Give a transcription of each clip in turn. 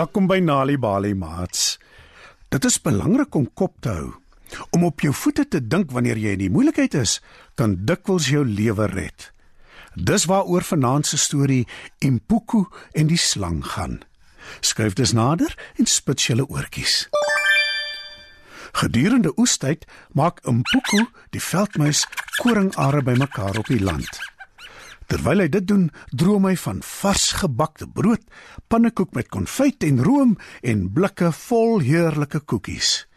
Welkom by Nali Bali Mats. Dit is belangrik om kop te hou. Om op jou voete te dink wanneer jy in die moeilikheid is, kan dikwels jou lewe red. Dis waaroor vanaand se storie Impuku en die slang gaan. Skuif dus nader en spits julle oortjies. Gedurende oestyd maak Impuku, die veldmuis, koringare bymekaar op die land. Terwyl hy dit doen, droom hy van vars gebakte brood, pannekoek met konfyt en room en blikke vol heerlike koekies.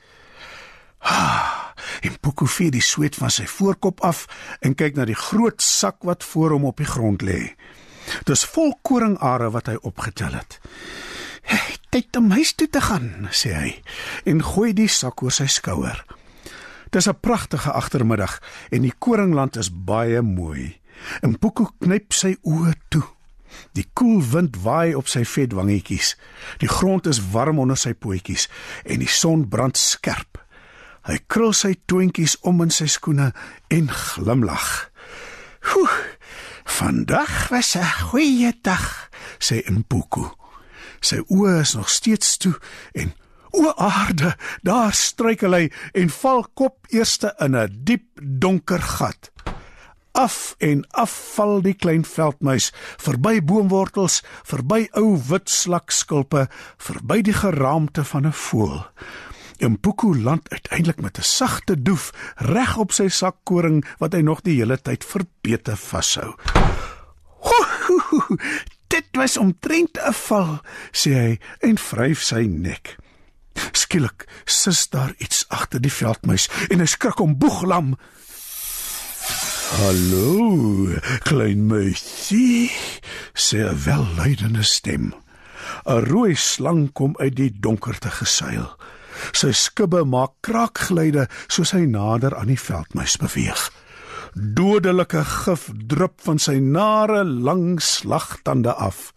Ah, en Puku vee die sweet van sy voorkop af en kyk na die groot sak wat voor hom op die grond lê. Dis vol koringare wat hy opgetel het. Hey, "Tyd om huis toe te gaan," sê hy en gooi die sak oor sy skouer. Dis 'n pragtige agtermiddag en die koringland is baie mooi. En Puku knyp sy oë toe. Die koel wind waai op sy vet wangetjies. Die grond is warm onder sy pootjies en die son brand skerp. Hy krul sy toontjies om in sy skoene en glimlag. "Hoe, vandag was 'n goeie dag," sê Impuku. Sy oë is nog steeds toe en o aarde, daar struikel hy en val kop eerste in 'n diep donker gat. Af en af val die klein veldmuis, verby boomwortels, verby ou wit slakskulpe, verby die geraamte van 'n voël. Impuku land uiteindelik met 'n sagte doef reg op sy sakkoring wat hy nog die hele tyd verbete vashou. Dit was omtrent 'n val, sê hy en vryf sy nek. Skielik sis daar iets agter die veldmuis en hy skrik om boeglam. Hallo, klein muisie, sê 'n welluidende stem. 'n Rooi slang kom uit die donkerte gesuil. Sy skubbe maak kraakgeluide soos hy nader aan die veldmuis beweeg. Dodelike gif drup van sy nare lang slagtande af.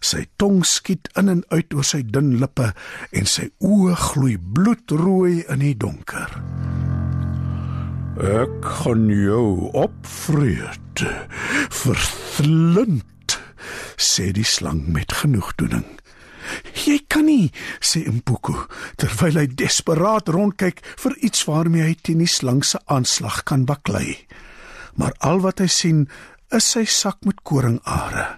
Sy tong skiet in en uit oor sy dun lippe en sy oë gloei bloedrooi in die donker. Ek gaan jou opvreet. Verslind, sê die slang met genoegdoening. Jy kan nie, sê Impuku, terwyl hy desperaat rondkyk vir iets waarmee hy teen die slang se aanslag kan baklei. Maar al wat hy sien, is sy sak met koringare.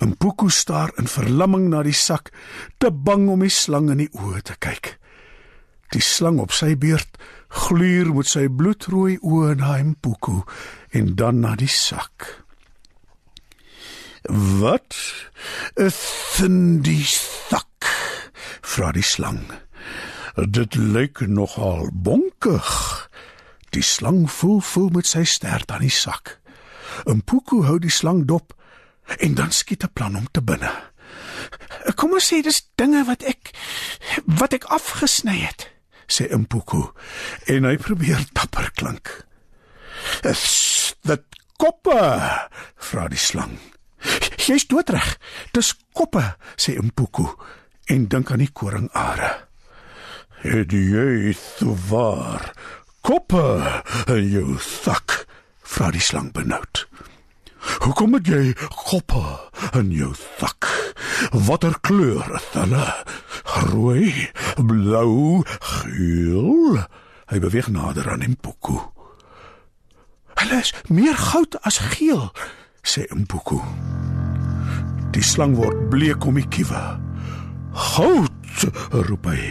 Impuku staar in verlamming na die sak, te bang om die slang in die oë te kyk. Die slang op sy beurt gluur met sy bloedrooi oë na Impuku en dan na die sak. Wat is in die sak? vra die slang. Dit lyk nogal bonkig. Die slang voel voel met sy stert aan die sak. Impuku hou die slang dop en dan skiet 'n plan om te binne. Kom ons sê dis dinge wat ek wat ek afgesny het sê Impuku en hy probeer dapper klink. "Is dit koppe?" vra die slang. "Jy's doodreg. Dis koppe," sê Impuku en dink aan die koringare. "Het jy swaar koppe in jou sak?" vra die slang benoud. "Hoekom het jy koppe in jou sak? Watter kleur is hulle?" Rooi, blou, geel. Hy beweeg nader aan Impuku. Hulle is meer goud as geel, sê Impuku. Die slang word bleek om die kiewe. Goud, roep hy.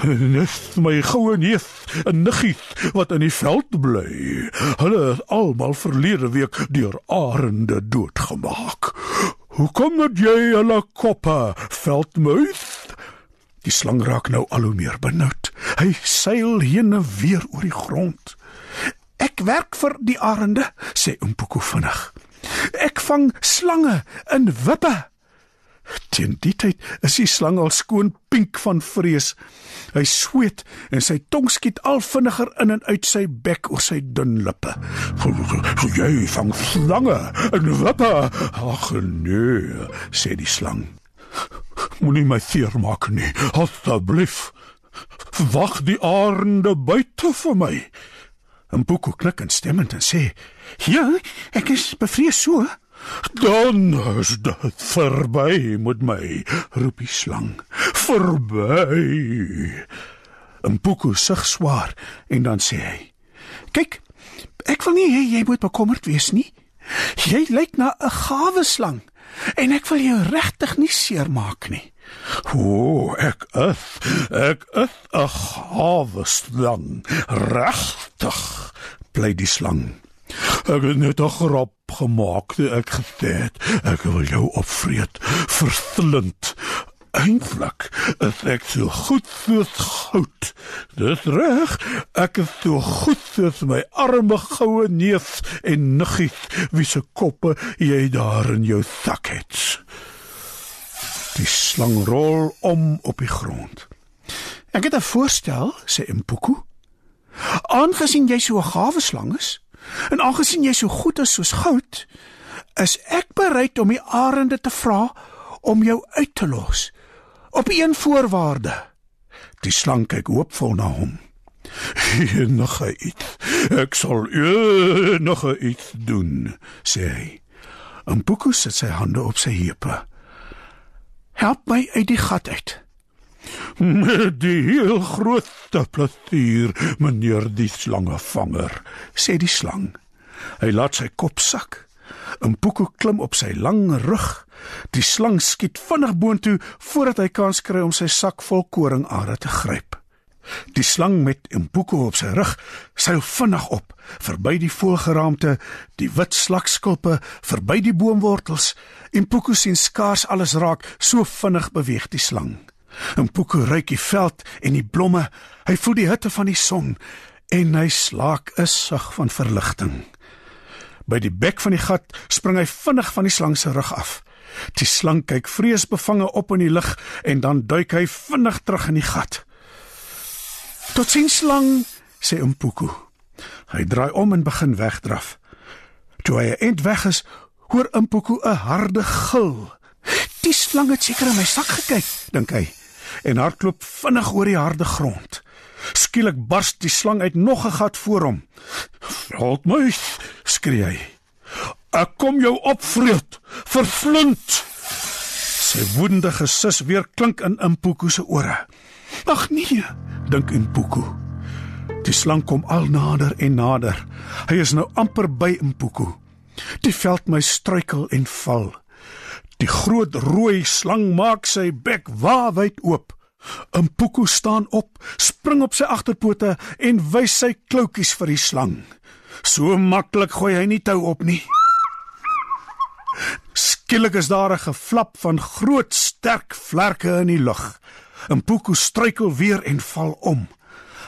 Nes my goue neef, 'n niggies wat in die veld bly. Hulle is almal verlede week deur arende doodgemaak. Hoekom het jy hulle koppe, veldmuis? Die slang raak nou al hoe meer benoud. Hy seil heen en weer oor die grond. Ek werk vir die arende, sê Umpuku vinnig. Ek vang slange in wippe. Teen die tyd is die slang al skoon pink van vrees. Hy sweet en sy tong skiet al vinniger in en uit sy bek oor sy dun lippe. "Jy vang slange in wippe?" "Ag nee," sê die slang. Moenie my seer maak nie, asseblief. Wag die arende buite vir my. En Puku knik instemmend en sê: "Ja, ek is bevrees so. Dan is dit verby met my, roep die slang. Verby. Mpuku sug swaar en dan sê hy: "Kyk, ek wil nie hê jy moet bekommerd wees nie. Jy lyk na 'n gawe slang en ek wil jou regtig nie seermaak nie." O, ek is ek is 'n gawe slang, regtig, bly die slang. Ek het net 'n grap gemaak, ek gesê het ek wil jou opvreet, verslind. Eintlik is ek so goed soos goud. Dis reg, ek is so goed soos my arme goue neef en niggies wie se koppe jy daar in jou sak het. Die slang rol om op die grond. Ek het 'n voorstel, sê Impuku. Aangesien jy so 'n gawe slang is, en aangesien jy so goed is soos goud, is ek bereid om die arende te vra om jou uit te los op een voorwaarde. Die slang kyk hoopvol na hom. Enige iets. Ek sal enige iets doen, sê hy. Impuku sit sy hande op sy heupe. Help my uit die gat uit. Met die heel grootste plesier, meneer die slangevanger, sê die slang. Hy laat sy kop sak. Poeko klim op sy lang rug. Die slang skiet vinnig boontoe voordat hy kans kry om sy sak vol koringare te gryp. Die slang met Impuko op sy rug seil vinnig op, verby die voëlgeraamte, die wit slakskulpe, verby die boomwortels. Impuko sien skaars alles raak, so vinnig beweeg die slang. Impuko ruik die veld en die blomme. Hy voel die hitte van die son en hy slaak 'n sug van verligting. By die bek van die gat spring hy vinnig van die slang se rug af. Die slang kyk vreesbevange op in die lug en dan duik hy vinnig terug in die gat. Totsiens slang, sê Umpuku. Hy draai om en begin wegdraf. Toe hy eind weg is, hoor Umpuku 'n harde gil. Die slang het seker in my sak gekyk, dink hy, en hardloop vinnig oor die harde grond. Skielik bars die slang uit nog 'n gat voor hom. "Help my!" skree hy. "Ek kom jou opvreet, vervlind!" Sy woedende gesis weer klink in Impuku se ore. "Ag nee!" dink Impuku. Die slang kom al nader en nader. Hy is nou amper by Impuku. Die veld my struikel en val. Die groot rooi slang maak sy bek waawyd oop. Impuku staan op, spring op sy agterpote en wys sy kloutjies vir die slang. So maklik gooi hy nie tou op nie. Skielik is daar 'n geflap van groot sterk vlerke in die lug. Impuku struikel weer en val om.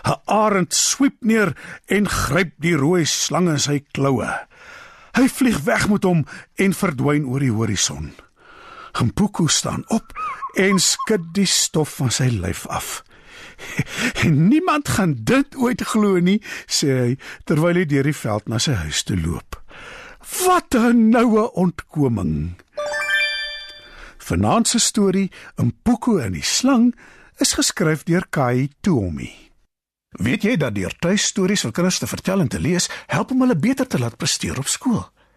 'n Arend swiep neer en gryp die rooi slang in sy kloue. Hy vlieg weg met hom en verdwyn oor die horison. Impuku staan op en skud die stof van sy lyf af. Niemand gaan dit ooit glo nie, sê hy terwyl hy deur die veld na sy huis toe loop. Wat 'n noue ontkoming. Vanaand se storie, Poeko en die slang, is geskryf deur Kai Toomi. Weet jy dat deur tuistories vir kinders te vertel en te lees, help om hulle beter te laat presteer op skool?